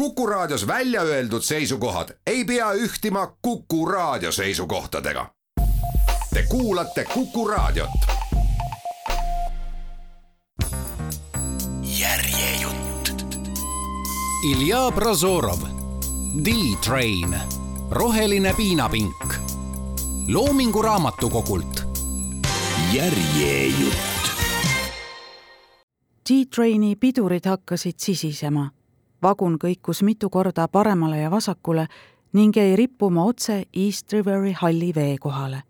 Kuku Raadios välja öeldud seisukohad ei pea ühtima Kuku Raadio seisukohtadega. Te kuulate Kuku Raadiot. järjejutt. Ilja Prozorov, D-Train, roheline piinapink, Loomingu Raamatukogult. järjejutt. G-Traini pidurid hakkasid sisisema vagun kõikus mitu korda paremale ja vasakule ning jäi rippuma otse East Riveri halli vee kohale.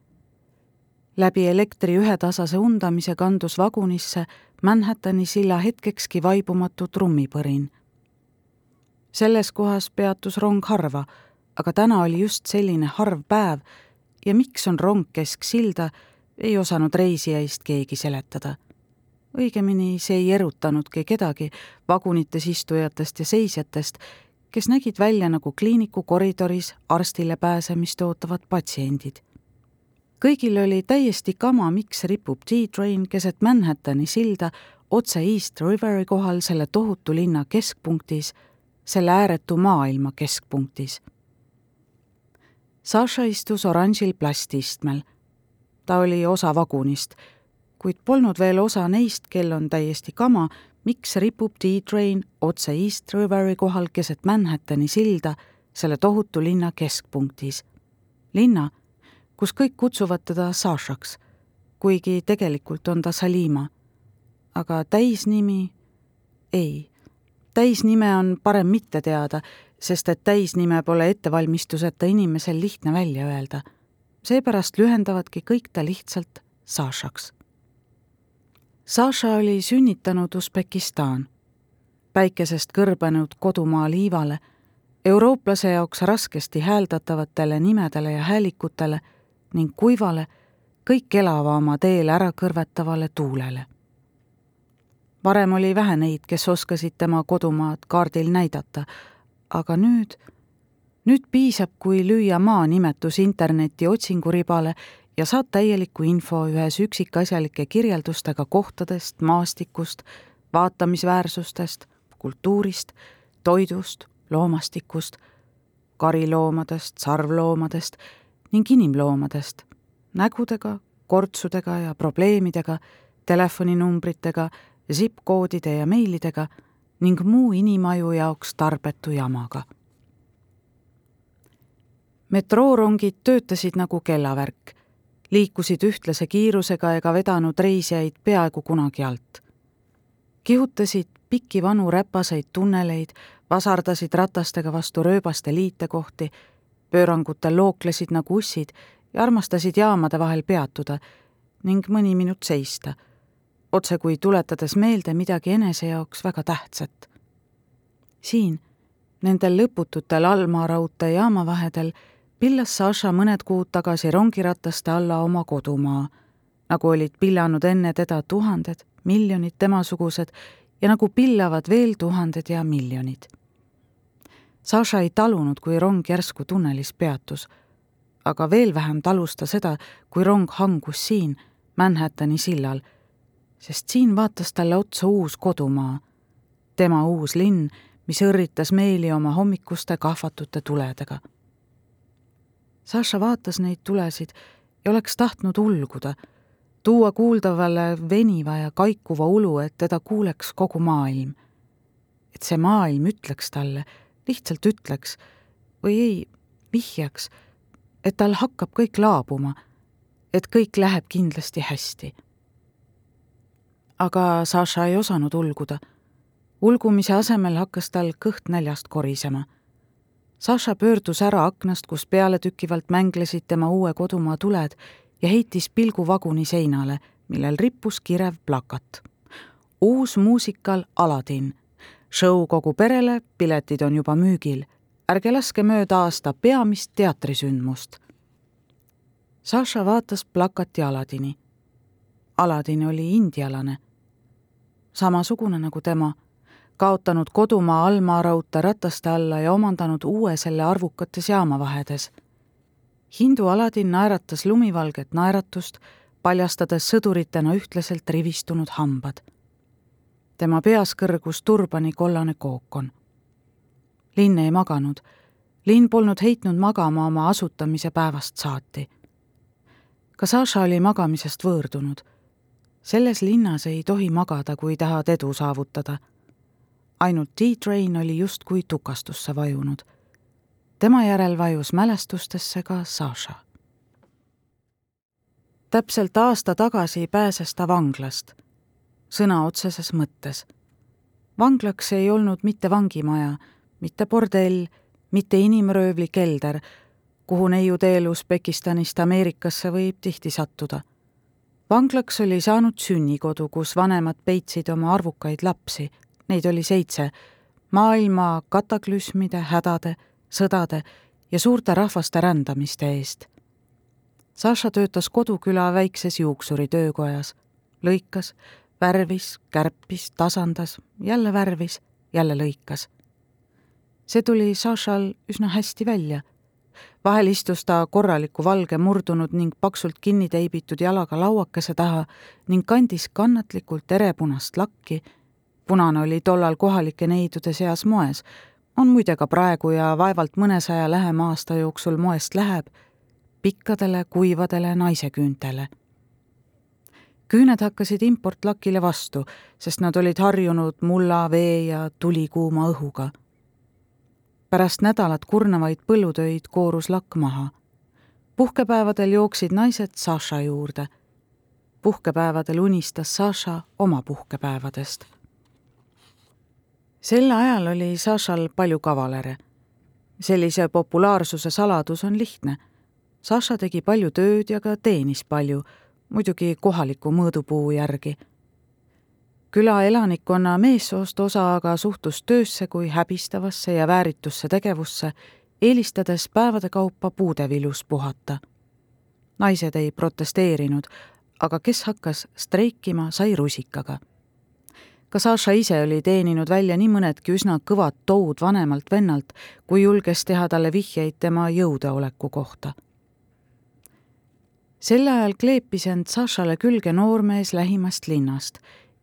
läbi elektri ühetasase undamise kandus vagunisse Manhattani silla hetkekski vaibumatu trummipõrin. selles kohas peatus rong harva, aga täna oli just selline harv päev ja miks on rong kesk silda, ei osanud reisijaist keegi seletada õigemini see ei erutanudki kedagi vagunites istujatest ja seisjatest, kes nägid välja nagu kliiniku koridoris arstile pääsemist ootavad patsiendid. kõigil oli täiesti kama, miks ripub T-train keset Manhattani silda otse East Riveri kohal selle tohutu linna keskpunktis, selle ääretu maailma keskpunktis. Saša istus oranžil plastistmel. ta oli osa vagunist kuid polnud veel osa neist, kel on täiesti kama, miks ripub D-Train otse East Riveri kohal keset Manhattani silda selle tohutu linna keskpunktis. linna, kus kõik kutsuvad teda Sašaks, kuigi tegelikult on ta Salima. aga täisnimi? ei, täisnime on parem mitte teada, sest et täisnime pole ettevalmistuseta inimesel lihtne välja öelda. seepärast lühendavadki kõik ta lihtsalt Sašaks Saša oli sünnitanud Usbekistan, päikesest kõrbenud kodumaa liivale, eurooplase jaoks raskesti hääldatavatele nimedele ja häälikutele ning kuivale, kõik elava oma teel ära kõrvetavale tuulele. varem oli vähe neid, kes oskasid tema kodumaad kaardil näidata, aga nüüd, nüüd piisab, kui lüüa maanimetus interneti otsinguribale ja saad täieliku info ühes üksikasjalike kirjeldustega kohtadest, maastikust, vaatamisväärsustest, kultuurist, toidust, loomastikust, kariloomadest, sarvloomadest ning inimloomadest, nägudega, kortsudega ja probleemidega, telefoninumbritega, zip-koodide ja meilidega ning muu inimaju jaoks tarbetu jamaga. metroorongid töötasid nagu kellavärk liikusid ühtlase kiirusega ega vedanud reisijaid peaaegu kunagi alt. kihutasid pikki vanu räpaseid tunneleid, vasardasid ratastega vastu rööbaste liitekohti, pöörangutel looklesid nagu ussid ja armastasid jaamade vahel peatuda ning mõni minut seista, otsekui tuletades meelde midagi enese jaoks väga tähtsat. siin, nendel lõpututel Alma raudtee jaamavahedel pillas Saša mõned kuud tagasi rongirataste alla oma kodumaa, nagu olid pillanud enne teda tuhanded, miljonid temasugused ja nagu pillavad veel tuhanded ja miljonid. Saša ei talunud, kui rong järsku tunnelis peatus, aga veel vähem talus ta seda, kui rong hangus siin, Manhattani sillal, sest siin vaatas talle otsa uus kodumaa, tema uus linn, mis õrritas meeli oma hommikuste kahvatute tuledega Saša vaatas neid tulesid ja oleks tahtnud ulguda, tuua kuuldavale veniva ja kaikuva ulu, et teda kuuleks kogu maailm. et see maailm ütleks talle, lihtsalt ütleks või ei, vihjaks, et tal hakkab kõik laabuma, et kõik läheb kindlasti hästi. aga Saša ei osanud ulguda. ulgumise asemel hakkas tal kõht näljast korisema Saša pöördus ära aknast, kus pealetükkivalt mänglesid tema uue kodumaa tuled ja heitis pilgu vaguni seinale, millel rippus kirev plakat. uus muusikal Aladin. Show kogu perele, piletid on juba müügil. ärge laske mööda aasta peamist teatrisündmust. Saša vaatas plakati Aladini. Aladin oli indialane, samasugune nagu tema kaotanud kodumaa Alma raudtee rataste alla ja omandanud uue selle arvukates jaamavahedes. hindu Aladin naeratas lumivalget naeratust, paljastades sõduritena ühtlaselt rivistunud hambad. tema peas kõrgus turbani kollane kookon. linn ei maganud. linn polnud heitnud magama oma asutamise päevast saati. ka Saša oli magamisest võõrdunud. selles linnas ei tohi magada, kui tahad edu saavutada. Ainult D-Train oli justkui tukastusse vajunud. tema järel vajus mälestustesse ka Saša täpselt aasta tagasi pääses ta vanglast, sõna otseses mõttes. vanglaks ei olnud mitte vangimaja, mitte bordell, mitte inimröövli kelder, kuhu neiuteelu Usbekistanist Ameerikasse võib tihti sattuda. vanglaks oli saanud sünnikodu, kus vanemad peitsid oma arvukaid lapsi, neid oli seitse, maailma kataklüsmide, hädade, sõdade ja suurte rahvaste rändamiste eest Saša töötas koduküla väikses juuksuritöökojas, lõikas, värvis, kärpis, tasandas, jälle värvis, jälle lõikas. see tuli Sašal üsna hästi välja. vahel istus ta korraliku valge murdunud ning paksult kinni teibitud jalaga lauakese taha ning kandis kannatlikult erepunast lakki. Punane oli tollal kohalike neidude seas moes, on muide ka praegu ja vaevalt mõnesaja lähema aasta jooksul moest läheb pikkadele kuivadele naiseküüntele. küüned hakkasid importlakile vastu, sest nad olid harjunud mulla, vee ja tulikuuma õhuga. pärast nädalat kurnavaid põllutöid koorus lakk maha. puhkepäevadel jooksid naised Saša juurde. puhkepäevadel unistas Saša oma puhkepäevadest. Sel ajal oli Sašal palju kavalere sellise populaarsuse saladus on lihtne Saša tegi palju tööd ja ka teenis palju, muidugi kohaliku mõõdupuu järgi. küla elanikkonna meessoost osa aga suhtus töösse kui häbistavasse ja vääritusse tegevusse, eelistades päevade kaupa puudeviljus puhata. naised ei protesteerinud, aga kes hakkas streikima, sai rusikaga ka Saša ise oli teeninud välja nii mõnedki üsna kõvad toud vanemalt vennalt, kui julges teha talle vihjeid tema jõudeoleku kohta sel ajal kleepis end Sašale külge noormees lähimast linnast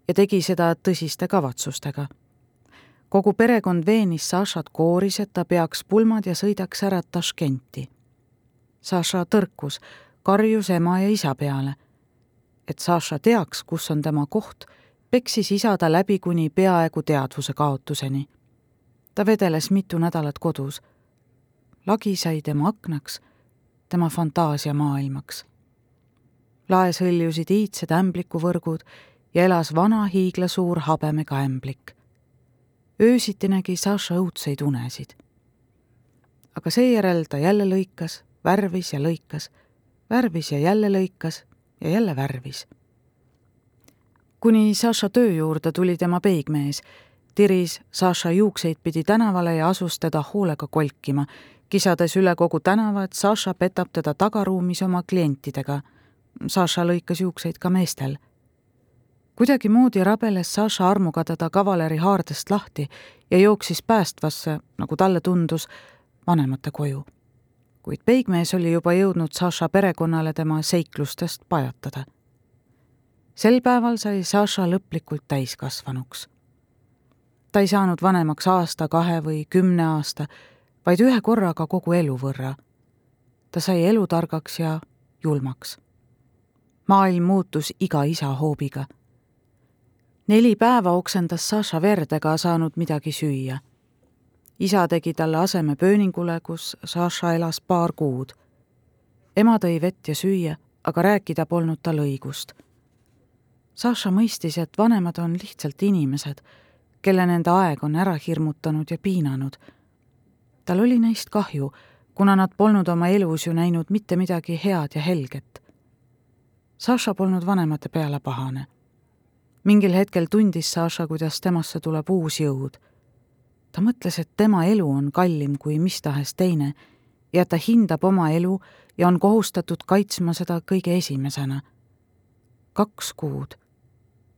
ja tegi seda tõsiste kavatsustega. kogu perekond veenis Sašat kooris, et ta peaks pulmad ja sõidaks ära Taškenti. Saša tõrkus, karjus ema ja isa peale. et Saša teaks, kus on tema koht, peksis isa ta läbi kuni peaaegu teadvuse kaotuseni. ta vedeles mitu nädalat kodus. lagi sai tema aknaks, tema fantaasiamaailmaks laes hõljusid iidsed ämblikuvõrgud ja elas vana hiiglasuur habemega ämblik. öösiti nägi Saša õudseid unesid. aga seejärel ta jälle lõikas, värvis ja lõikas, värvis ja jälle lõikas ja jälle värvis. Kuni Saša töö juurde tuli tema peigmees, tiris Saša juukseid pidi tänavale ja asus teda hoolega kolkima, kisades üle kogu tänava, et Saša petab teda tagaruumis oma klientidega Saša lõikas juukseid ka meestel. kuidagimoodi rabeles Saša armuga teda kavaleri haardest lahti ja jooksis päästvasse, nagu talle tundus, vanemate koju. kuid peigmees oli juba jõudnud Saša perekonnale tema seiklustest pajatada. Sel päeval sai Saša lõplikult täiskasvanuks. ta ei saanud vanemaks aasta, kahe või kümne aasta, vaid ühe korraga kogu elu võrra. ta sai elutargaks ja julmaks maailm muutus iga isa hoobiga. neli päeva oksendas Saša verd ega saanud midagi süüa. isa tegi talle aseme pööningule, kus Saša elas paar kuud. ema tõi vett ja süüa, aga rääkida polnud tal õigust. Saša mõistis, et vanemad on lihtsalt inimesed, kelle nende aeg on ära hirmutanud ja piinanud. tal oli neist kahju, kuna nad polnud oma elus ju näinud mitte midagi head ja helget Saša polnud vanemate peale pahane. mingil hetkel tundis Saša, kuidas temasse tuleb uus jõud. ta mõtles, et tema elu on kallim kui mis tahes teine ja ta hindab oma elu ja on kohustatud kaitsma seda kõige esimesena. kaks kuud.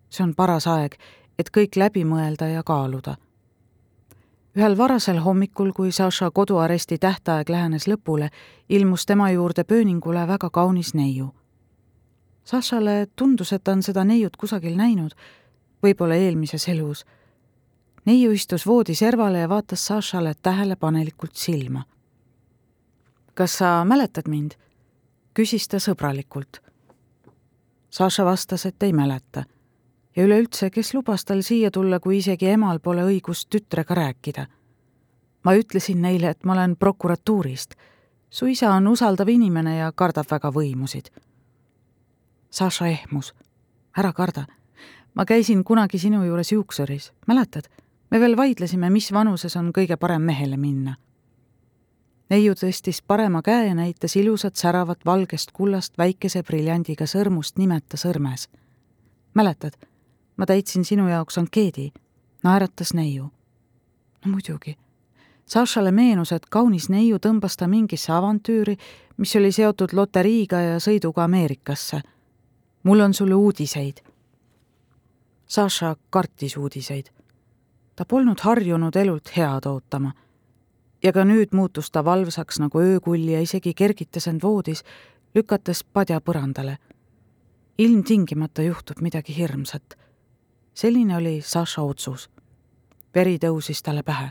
See on paras aeg, et kõik läbi mõelda ja kaaluda ühel varasel hommikul, kui Saša koduaresti tähtaeg lähenes lõpule, ilmus tema juurde pööningule väga kaunis neiu Sašale tundus, et ta on seda neiut kusagil näinud, võib-olla eelmises elus. neiu istus voodi servale ja vaatas Sašale tähelepanelikult silma. kas sa mäletad mind? küsis ta sõbralikult. Saša vastas, et ei mäleta. Ja üleüldse, kes lubas tal siia tulla, kui isegi emal pole õigust tütrega rääkida ma ütlesin neile, et ma olen prokuratuurist. su isa on usaldav inimene ja kardab väga võimusid. Saša ehmus. ära karda. ma käisin kunagi sinu juures juuksuris, mäletad? me veel vaidlesime, mis vanuses on kõige parem mehele minna. neiu tõstis parema käe ja näitas ilusat säravat valgest kullast väikese briljandiga sõrmust nimeta sõrmes. mäletad, ma täitsin sinu jaoks ankeedi, naeratas neiu. no muidugi Sašale meenus, et kaunis neiu tõmbas ta mingisse avantüüri, mis oli seotud loteriiga ja sõiduga Ameerikasse. mul on sulle uudiseid. Saša kartis uudiseid. ta polnud harjunud elult head ootama. ja ka nüüd muutus ta valvsaks nagu öökull ja isegi kergitas end voodis, lükates padja põrandale. ilmtingimata juhtub midagi hirmsat. Selline oli Saša otsus. veri tõusis talle pähe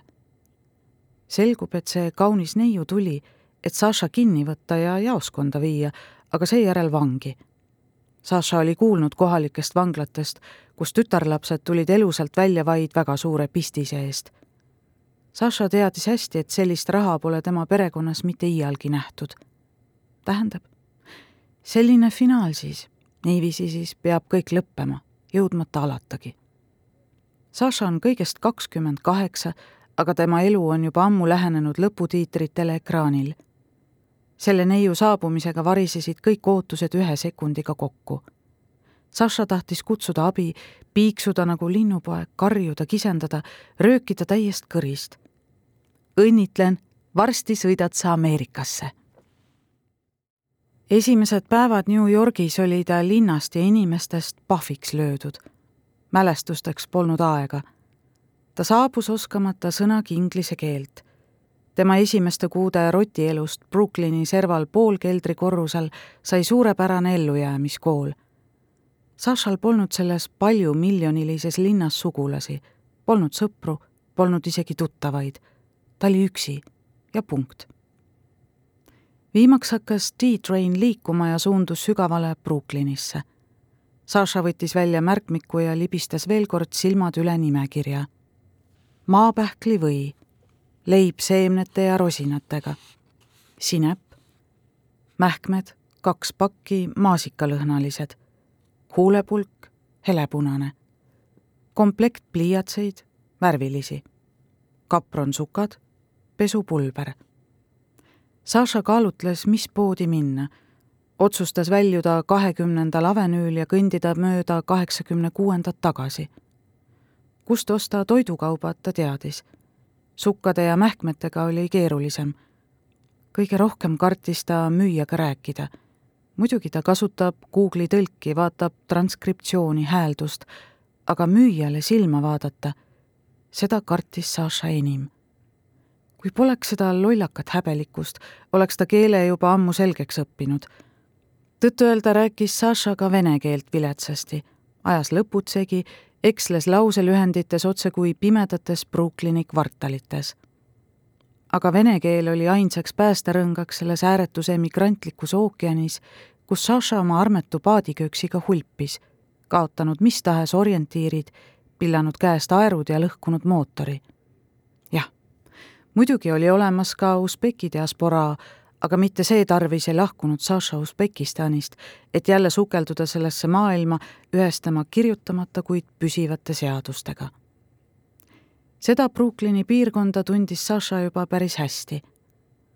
selgub, et see kaunis neiu tuli, et Saša kinni võtta ja jaoskonda viia, aga seejärel vangi. Saša oli kuulnud kohalikest vanglatest, kus tütarlapsed tulid elusalt välja vaid väga suure pistise eest. Saša teadis hästi, et sellist raha pole tema perekonnas mitte iialgi nähtud. tähendab, selline finaal siis, niiviisi siis peab kõik lõppema, jõudmata alatagi. Saša on kõigest kakskümmend kaheksa, aga tema elu on juba ammu lähenenud lõputiitritele ekraanil. selle neiu saabumisega varisesid kõik ootused ühe sekundiga kokku. Saša tahtis kutsuda abi, piiksuda nagu linnupoeg, karjuda, kisendada, röökida täiest kõrist. õnnitlen, varsti sõidad sa Ameerikasse. Esimesed päevad New Yorgis oli ta linnast ja inimestest pahviks löödud. mälestusteks polnud aega ta saabus oskamata sõnagi inglise keelt. tema esimeste kuude rotielust Brooklyni serval poolkeldrikorrusel sai suurepärane ellujäämiskool. Sašal polnud selles palju miljonilises linnas sugulasi, polnud sõpru, polnud isegi tuttavaid. ta oli üksi ja punkt. Viimaks hakkas D-Train liikuma ja suundus sügavale Brooklynisse. Saša võttis välja märkmiku ja libistas veel kord silmad üle nimekirja. Maapähkli või, leib seemnete ja rosinatega, sinep, mähkmed, kaks pakki maasikalõhnalised, huulepulk, helepunane, komplekt pliiatseid, värvilisi, kapronsukad, pesupulber. Saša kaalutles, mis poodi minna otsustas väljuda kahekümnendal avenüül ja kõndida mööda kaheksakümne kuuendat tagasi kust osta toidukaubad, ta teadis. sukkade ja mähkmetega oli keerulisem. kõige rohkem kartis ta müüjaga rääkida. muidugi ta kasutab Google'i tõlki, vaatab transkriptsiooni, hääldust, aga müüjale silma vaadata, seda kartis Saša enim. Kui poleks seda lollakat häbelikkust, oleks ta keele juba ammu selgeks õppinud tõtt-öelda rääkis Saša ka vene keelt viletsasti, ajas lõputsegi eksles lauselühendites otsekui pimedates Brooklyni kvartalites. aga vene keel oli ainsaks päästerõngaks selles ääretus emigrantlikus ookeanis, kus Saša oma armetu paadikööksiga hulpis, kaotanud mis tahes orientiirid, pillanud käest aerud ja lõhkunud mootori. Muidugi oli olemas ka Usbeki diasporaa, aga mitte see tarvis ei lahkunud Saša Usbekistanist, et jälle sukelduda sellesse maailma ühes tema kirjutamata, kuid püsivate seadustega. seda Brooklyni piirkonda tundis Saša juba päris hästi.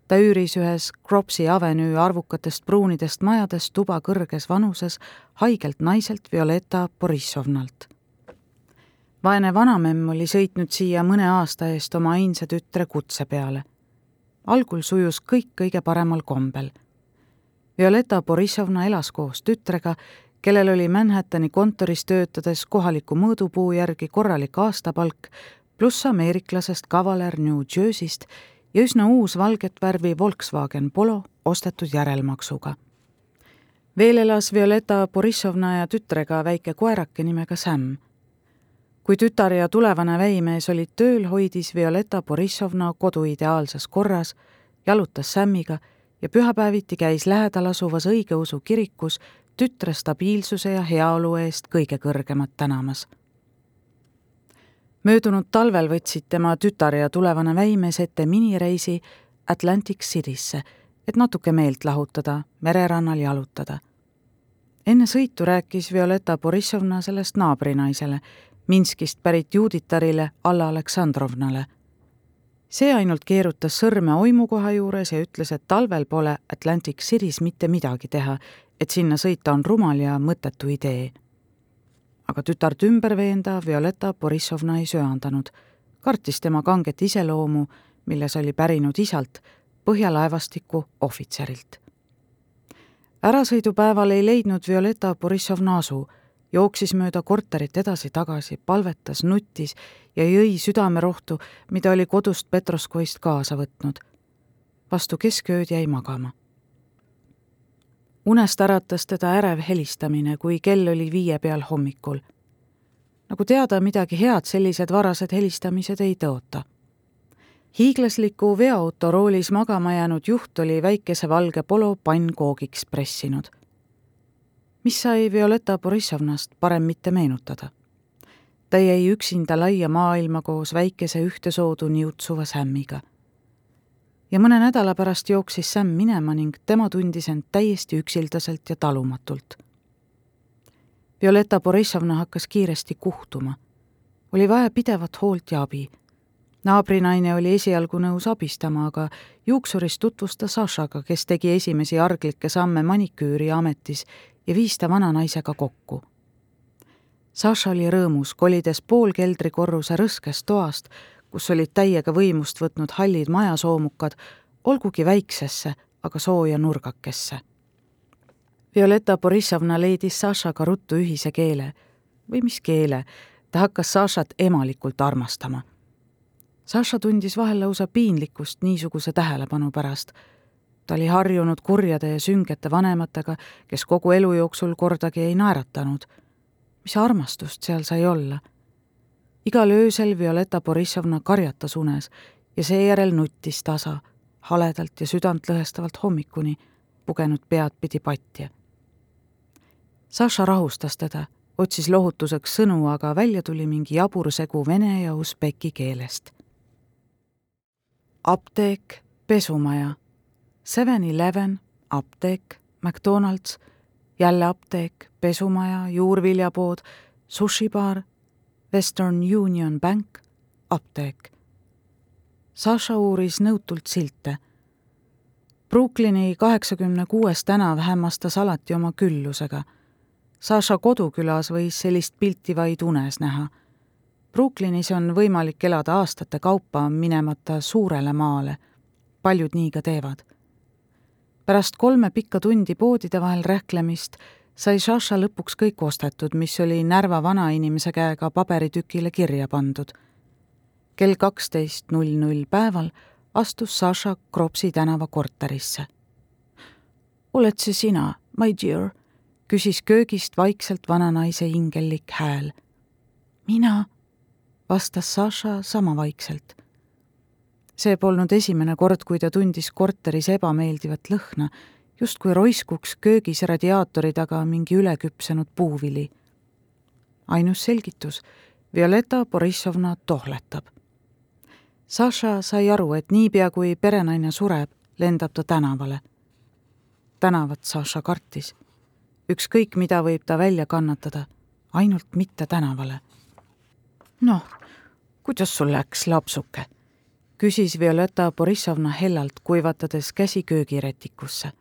ta üüris ühes Cropsi avenüü arvukatest pruunidest majadest tuba kõrges vanuses haigelt naiselt Violeta Borissovnalt vaene vanamemm oli sõitnud siia mõne aasta eest oma ainsa tütre kutse peale algul sujus kõik kõige paremal kombel. Violeta Borissovna elas koos tütrega, kellel oli Manhattani kontoris töötades kohaliku mõõdupuu järgi korralik aastapalk, pluss ameeriklasest kavaler New Jerseyst ja üsna uus valget värvi Volkswagen Polo ostetud järelmaksuga. veel elas Violeta Borissovna ja tütrega väike koerake nimega Sam. Kui tütar ja tulevane väimees olid tööl, hoidis Violeta Borissovna kodu ideaalses korras, jalutas Sämmiga ja pühapäeviti käis lähedal asuvas õigeusu kirikus tütre stabiilsuse ja heaolu eest kõige kõrgemat tänamas. möödunud talvel võtsid tema tütar ja tulevane väimees ette minireisi Atlantic Citysse, et natuke meelt lahutada, mererannal jalutada. enne sõitu rääkis Violeta Borissovna sellest naabrinaisele, Minskist pärit juuditarile Alla Aleksandrovnale. see ainult keerutas sõrme oimukoha juures ja ütles, et talvel pole Atlantic City's mitte midagi teha, et sinna sõita on rumal ja mõttetu idee. aga tütart ümber veenda Violeta Borissovna ei söandanud, kartis tema kanget iseloomu, milles oli pärinud isalt, Põhjalaevastiku ohvitserilt. ärasõidupäeval ei leidnud Violeta Borissovna asu jooksis mööda korterit edasi-tagasi, palvetas, nuttis ja jõi südamerohtu, mida oli kodust Petroskoist kaasa võtnud. vastu keskööd jäi magama. unest äratas teda ärev helistamine, kui kell oli viie peal hommikul. nagu teada, midagi head sellised varased helistamised ei tõota hiiglasliku veoauto roolis magama jäänud juht oli väikese valge polo pannkoogiks pressinud mis sai Violeta Borissovnast parem mitte meenutada. ta jäi üksinda laia maailma koos väikese ühtesoodu niutsuva Sämmiga. ja mõne nädala pärast jooksis Sämm minema ning tema tundis end täiesti üksildaselt ja talumatult. Violeta Borissovna hakkas kiiresti kuhtuma. oli vaja pidevat hoolt ja abi naabrinaine oli esialgu nõus abistama, aga juuksuris tutvus ta Sašaga, kes tegi esimesi arglikke samme maniküüri ametis ja viis ta vananaisega kokku. Saša oli rõõmus, kolides poolkeldrikorruse rõskest toast, kus olid täiega võimust võtnud hallid majasoomukad, olgugi väiksesse, aga sooja nurgakesse. Violeta Borissovna leidis Sašaga ruttu ühise keele või mis keele, ta hakkas Sašat emalikult armastama. Saša tundis vahel lausa piinlikkust niisuguse tähelepanu pärast ta oli harjunud kurjade ja süngete vanematega, kes kogu elu jooksul kordagi ei naeratanud. mis armastust seal sai olla? igal öösel Violeta Borissovna karjatas unes ja seejärel nuttis tasa, haledalt ja südantlõhestavalt hommikuni, pugenud pead pidi patja. Saša rahustas teda, otsis lohutuseks sõnu, aga välja tuli mingi jabur segu vene ja usbeki keelest. apteek, pesumaja Seven-Eleven, apteek, McDonalds, jälle apteek, pesumaja, juurviljapood, sushibaar, Western Union Bank, apteek. Saša uuris nõutult silte. Brooklyni kaheksakümne kuues tänav hämmastas alati oma küllusega. Saša kodukülas võis sellist pilti vaid unes näha. Brooklynis on võimalik elada aastate kaupa, minemata suurele maale. paljud nii ka teevad pärast kolme pikka tundi poodide vahel rähklemist sai Šaša lõpuks kõik ostetud, mis oli Närva vanainimese käega paberitükile kirja pandud. kell kaksteist null null päeval astus Saša Kropsi tänava korterisse. oled see sina, my dear? küsis köögist vaikselt vananaise ingellik hääl. mina, vastas Saša sama vaikselt see polnud esimene kord, kui ta tundis korteris ebameeldivat lõhna, justkui roiskuks köögis radiaatori taga mingi üleküpsenud puuvili. ainus selgitus, Violeta Borissovna tohletab. Saša sai aru, et niipea, kui perenaine sureb, lendab ta tänavale. tänavat Saša kartis. ükskõik, mida võib ta välja kannatada, ainult mitte tänavale. noh, kuidas sul läks, lapsuke küsis Violeta Borissovna hellalt, kuivatades käsi köögirätikusse.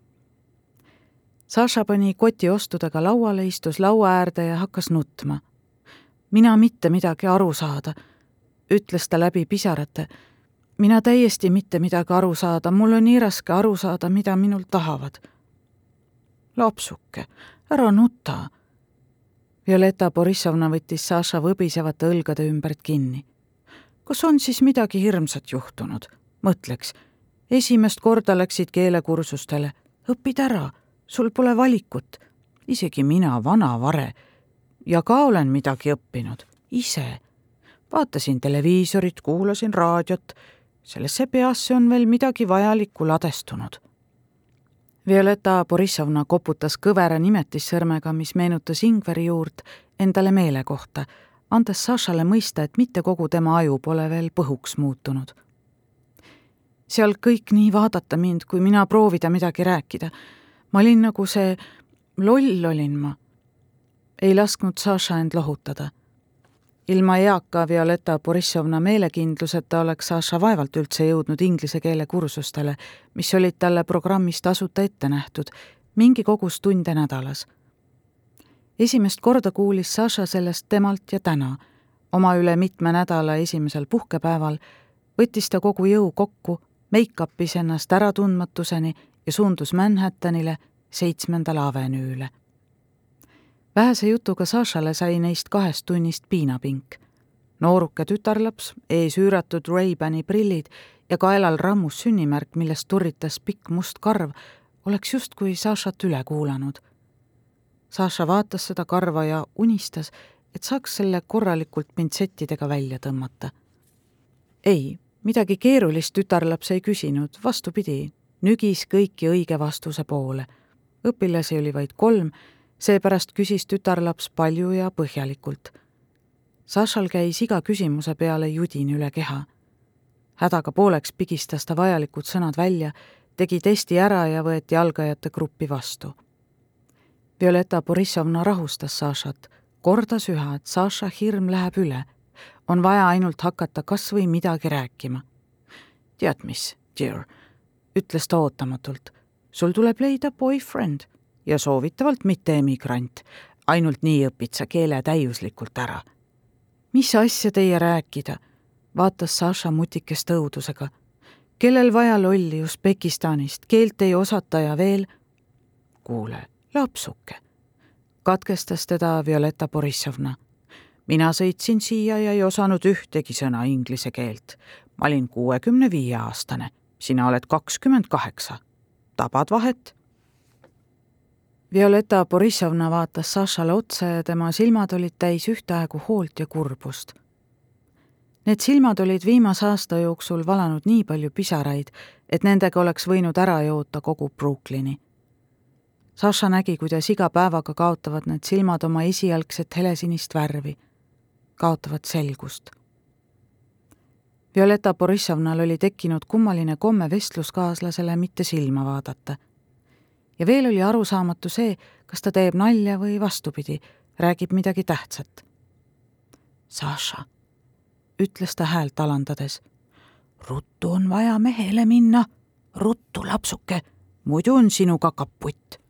Saša pani koti ostudega lauale, istus laua äärde ja hakkas nutma. mina mitte midagi aru saada, ütles ta läbi pisarate. mina täiesti mitte midagi aru saada, mul on nii raske aru saada, mida minult tahavad. lapsuke, ära nuta. Violeta Borissovna võttis Saša võbisevate õlgade ümbert kinni kas on siis midagi hirmsat juhtunud? mõtleks, esimest korda läksid keelekursustele, õpid ära, sul pole valikut. isegi mina, vana vare, ja ka olen midagi õppinud, ise, vaatasin televiisorit, kuulasin raadiot. sellesse peasse on veel midagi vajalikku ladestunud. Violeta Borissovna koputas kõvera nimetissõrmega, mis meenutas Ingveri juurt, endale meele kohta, andes Sašale mõista, et mitte kogu tema aju pole veel põhuks muutunud. seal kõik nii vaadata mind, kui mina proovida midagi rääkida. ma olin nagu see, loll olin ma. ei lasknud Saša end lohutada ilma eaka Violeta Borissovna meelekindluseta oleks Saša vaevalt üldse jõudnud inglise keele kursustele, mis olid talle programmis tasuta ette nähtud, mingi kogus tunde nädalas. Esimest korda kuulis Saša sellest temalt ja täna. oma üle mitme nädala esimesel puhkepäeval võttis ta kogu jõu kokku, make-up'is ennast äratundmatuseni ja suundus Manhattanile, seitsmendale avenüüle vähese jutuga Sašale sai neist kahest tunnist piinapink. nooruke tütarlaps, ees üüratud Ray-Bani prillid ja kaelal rammus sünnimärk, millest turritas pikk must karv, oleks justkui Sašat üle kuulanud. Saša vaatas seda karva ja unistas, et saaks selle korralikult pintsettidega välja tõmmata. ei, midagi keerulist tütarlaps ei küsinud, vastupidi, nügis kõiki õige vastuse poole. õpilasi oli vaid kolm seepärast küsis tütarlaps palju ja põhjalikult. Sašal käis iga küsimuse peale judin üle keha. hädaga pooleks pigistas ta vajalikud sõnad välja, tegi testi ära ja võeti algajate gruppi vastu. Violeta Borissovna rahustas Sašat, kordas üha, et Saša hirm läheb üle. on vaja ainult hakata kas või midagi rääkima. tead mis, dear, ütles ta ootamatult, sul tuleb leida boyfriend ja soovitavalt mitte emigrant. ainult nii õpid sa keele täiuslikult ära. mis asja teie rääkida? vaatas Saša mutikest õudusega. kellel vaja lolli Usbekistanist, keelt ei osata ja veel. kuule, lapsuke, katkestas teda Violeta Borissovna. mina sõitsin siia ja ei osanud ühtegi sõna inglise keelt. ma olin kuuekümne viie aastane, sina oled kakskümmend kaheksa. tabad vahet Violeta Borissovna vaatas Sašale otsa ja tema silmad olid täis ühtaegu hoolt ja kurbust. Need silmad olid viimase aasta jooksul valanud nii palju pisaraid, et nendega oleks võinud ära joota kogu Brooklyni. Saša nägi, kuidas iga päevaga kaotavad need silmad oma esialgset helesinist värvi, kaotavad selgust. Violeta Borissovnal oli tekkinud kummaline komme vestluskaaslasele mitte silma vaadata ja veel oli arusaamatu see, kas ta teeb nalja või vastupidi, räägib midagi tähtsat. Saša, ütles ta häält alandades. ruttu on vaja mehele minna, ruttu, lapsuke, muidu on sinuga kaputt.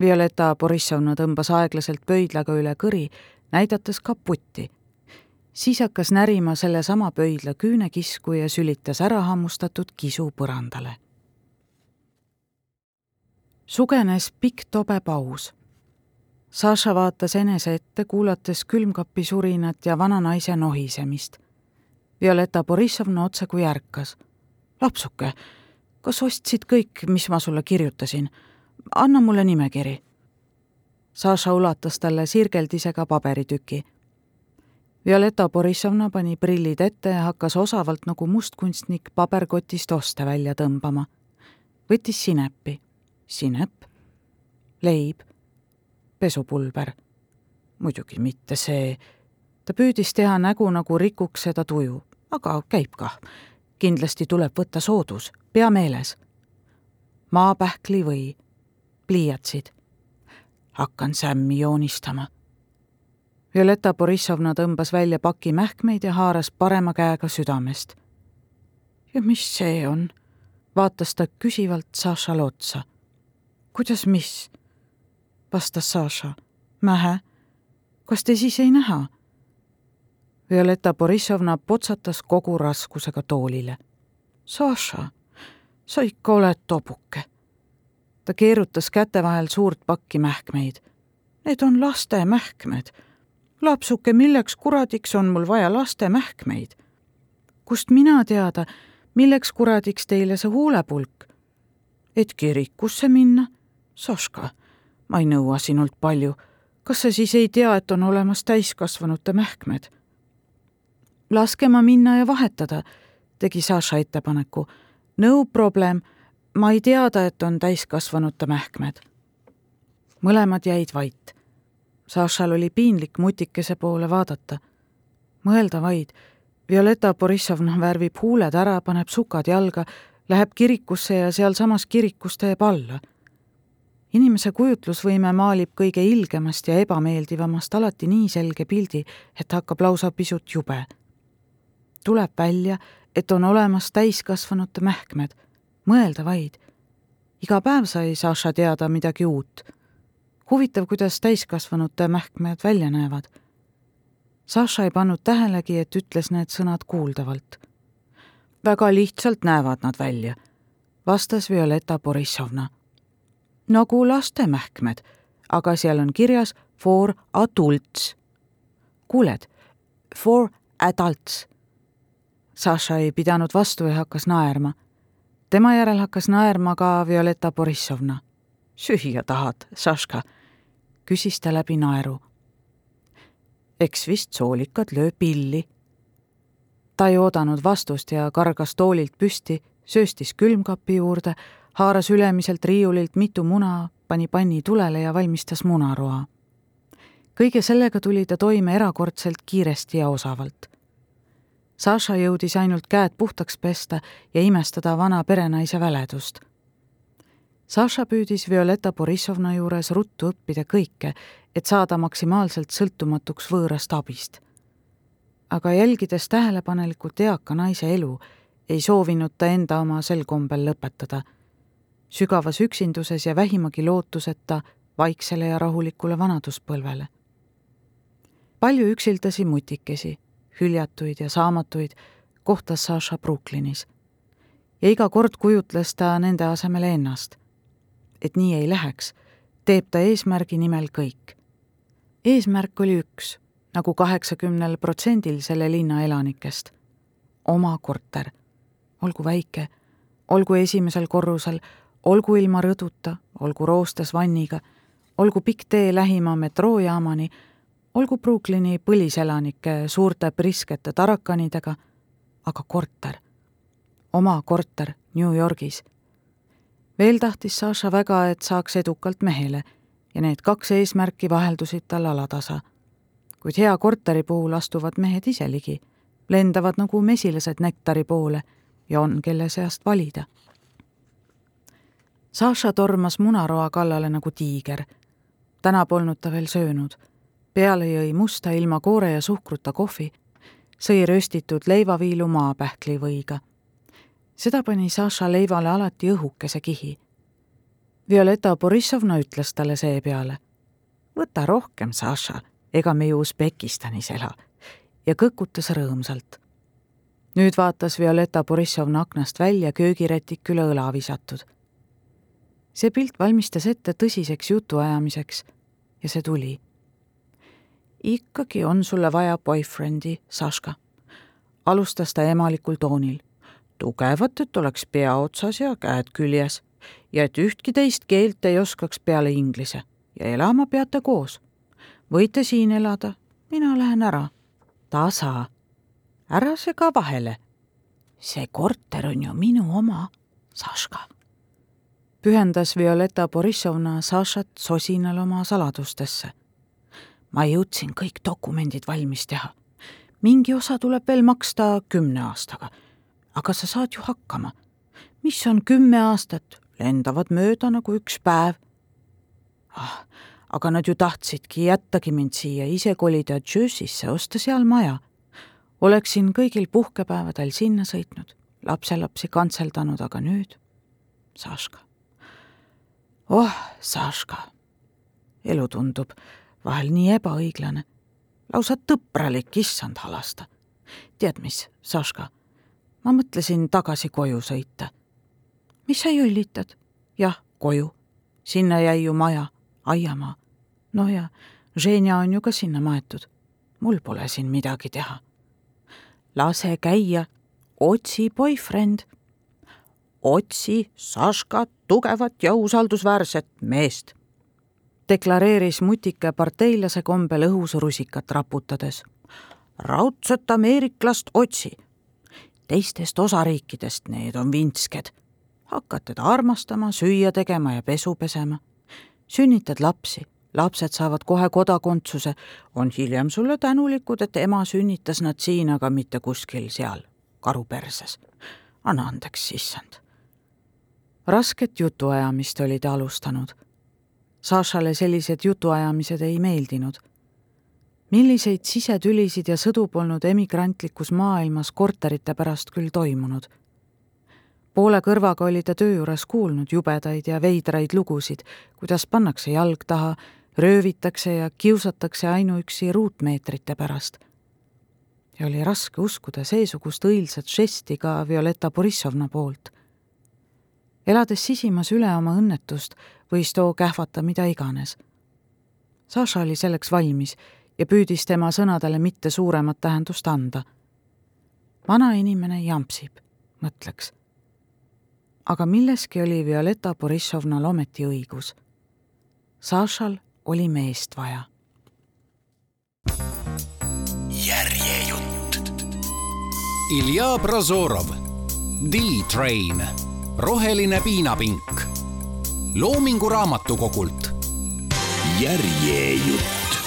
Violeta Borissovna tõmbas aeglaselt pöidlaga üle kõri, näidates kaputti. siis hakkas närima sellesama pöidla küünekisku ja sülitas ära hammustatud kisu põrandale sugenes pikk tobe paus. Saša vaatas enese ette, kuulates külmkapi surinat ja vananaise nohisemist. Violeta Borissovna otsekui ärkas. lapsuke, kas ostsid kõik, mis ma sulle kirjutasin? Anna mulle nimekiri. Saša ulatas talle sirgeldisega paberitüki. Violeta Borissovna pani prillid ette ja hakkas osavalt nagu mustkunstnik paberkotist oste välja tõmbama. võttis sinepi sinep, leib, pesupulber. muidugi mitte see. ta püüdis teha nägu, nagu rikuks seda tuju, aga käib kah. kindlasti tuleb võtta soodus, pea meeles. maapähkli või pliiatsid. hakkan sämmi joonistama. Violeta Borissovna tõmbas välja paki mähkmeid ja haaras parema käega südamest. ja mis see on? vaatas ta küsivalt Sašale otsa kuidas mis? vastas Saša. Mähe, kas te siis ei näha? Violeta Borissovna potsatas kogu raskusega toolile. Saša, sa ikka oled tobuke. Ta keerutas käte vahel suurt pakki mähkmeid. Need on laste mähkmed. lapsuke, milleks kuradiks on mul vaja laste mähkmeid? kust mina teada, milleks kuradiks teile see huulepulk? et kirikusse minna Saška, ma ei nõua sinult palju. kas sa siis ei tea, et on olemas täiskasvanute mähkmed? laske ma minna ja vahetada, tegi Saša ettepaneku. no problem, ma ei teada, et on täiskasvanute mähkmed. mõlemad jäid vait. Sašal oli piinlik mutikese poole vaadata. mõelda vaid, Violeta Borissovna värvib huuled ära, paneb sukad jalga, läheb kirikusse ja sealsamas kirikus teeb alla inimese kujutlusvõime maalib kõige ilgemast ja ebameeldivamast alati nii selge pildi, et hakkab lausa pisut jube. tuleb välja, et on olemas täiskasvanute mähkmed, mõelda vaid. iga päev sai Saša teada midagi uut. huvitav, kuidas täiskasvanute mähkmed välja näevad. Saša ei pannud tähelegi, et ütles need sõnad kuuldavalt. väga lihtsalt näevad nad välja, vastas Violeta Borissovna nagu lastemähkmed, aga seal on kirjas for adults. kuuled, for adults. Saša ei pidanud vastu ja hakkas naerma. Tema järel hakkas naerma ka Violeta Borissovna. süüa tahad, Saška? küsis ta läbi naeru. eks vist soolikad löö pilli. ta ei oodanud vastust ja kargas toolilt püsti, sööstis külmkapi juurde haaras ülemiselt riiulilt mitu muna, pani panni tulele ja valmistas munaroa. kõige sellega tuli ta toime erakordselt kiiresti ja osavalt. Saša jõudis ainult käed puhtaks pesta ja imestada vana perenaise väledust. Saša püüdis Violeta Borissovna juures ruttu õppida kõike, et saada maksimaalselt sõltumatuks võõrast abist. aga jälgides tähelepanelikult eaka naise elu, ei soovinud ta enda oma sel kombel lõpetada sügavas üksinduses ja vähimagi lootuseta vaiksele ja rahulikule vanaduspõlvele. palju üksildasi mutikesi, hüljatuid ja saamatuid kohtas Saša Brooklynis. ja iga kord kujutles ta nende asemele ennast. et nii ei läheks, teeb ta eesmärgi nimel kõik. eesmärk oli üks, nagu kaheksakümnel protsendil selle linna elanikest. oma korter, olgu väike, olgu esimesel korrusel, olgu ilma rõduta, olgu roostes vanniga, olgu pikk tee lähima metroojaamani, olgu Brooklyni põliselanike suurte priskete tarakanidega, aga korter, oma korter New Yorgis. veel tahtis Saša väga, et saaks edukalt mehele ja need kaks eesmärki vaheldusid tal alatasa. kuid hea korteri puhul astuvad mehed ise ligi, lendavad nagu mesilased nektari poole ja on, kelle seast valida Saša tormas munaroa kallale nagu tiiger. täna polnud ta veel söönud. Peale jõi musta ilma koore ja suhkruta kohvi, sõi röstitud leivaviilu maapähklivõiga. seda pani Saša leivale alati õhukese kihi. Violeta Borissovna ütles talle seepeale. võta rohkem, Saša, ega me ju Usbekistanis ela. ja kõkutas rõõmsalt nüüd vaatas Violeta Borissovna aknast välja köögirätik üle õla visatud see pilt valmistas ette tõsiseks jutuajamiseks ja see tuli. Ikkagi on sulle vaja boyfriend'i, Saška, alustas ta emalikul toonil. tugevat, et oleks pea otsas ja käed küljes ja et ühtki teist keelt ei oskaks peale inglise ja elama peate koos. võite siin elada, mina lähen ära. tasa, ära sega vahele. see korter on ju minu oma, Saška pühendas Violeta Borissovna Sašat sosinal oma saladustesse. Ma jõudsin kõik dokumendid valmis teha. mingi osa tuleb veel maksta kümne aastaga. aga sa saad ju hakkama. mis on kümme aastat, lendavad mööda nagu üks päev. ah, aga nad ju tahtsidki jättagi mind siia, ise kolida Jersey'sse, osta seal maja. oleksin kõigil puhkepäevadel sinna sõitnud, lapselapsi kantseldanud, aga nüüd Saška oh, Saška, elu tundub vahel nii ebaõiglane, lausa tõpralik, issand halasta. tead mis, Saška, ma mõtlesin tagasi koju sõita. mis sa jõllitad? jah, koju. sinna jäi ju maja, aiamaa. no ja, Ženja on ju ka sinna maetud. mul pole siin midagi teha. lase käia, otsi boyfriend otsi Saška tugevat ja usaldusväärset meest, deklareeris mutike parteilase kombel õhus rusikat raputades. raudset ameeriklast otsi. teistest osariikidest need on vintsked. hakkad teda armastama, süüa tegema ja pesu pesema. sünnitad lapsi, lapsed saavad kohe kodakondsuse, on hiljem sulle tänulikud, et ema sünnitas nad siin, aga mitte kuskil seal karuperses. anna andeks, issand. rasket jutuajamist oli ta alustanud. Sašale sellised jutuajamised ei meeldinud milliseid sisetülisid ja sõdu polnud emigrantlikus maailmas korterite pärast küll toimunud. poole kõrvaga oli ta töö juures kuulnud jubedaid ja veidraid lugusid, kuidas pannakse jalg taha, röövitakse ja kiusatakse ainuüksi ruutmeetrite pärast. ja oli raske uskuda seesugust õilsat žesti ka Violeta Borissovna poolt. elades sisimas üle oma õnnetust, võis too kähvata mida iganes. Saša oli selleks valmis ja püüdis tema sõnadele mitte suuremat tähendust anda. vana inimene jampsib, mõtleks. aga milleski oli Violeta Borissovnal ometi õigus. Sašal oli meest vaja. järjejutt. Ilja Prozorov, D-Train, roheline piinapink, Loomingu Raamatukogult. järjejutt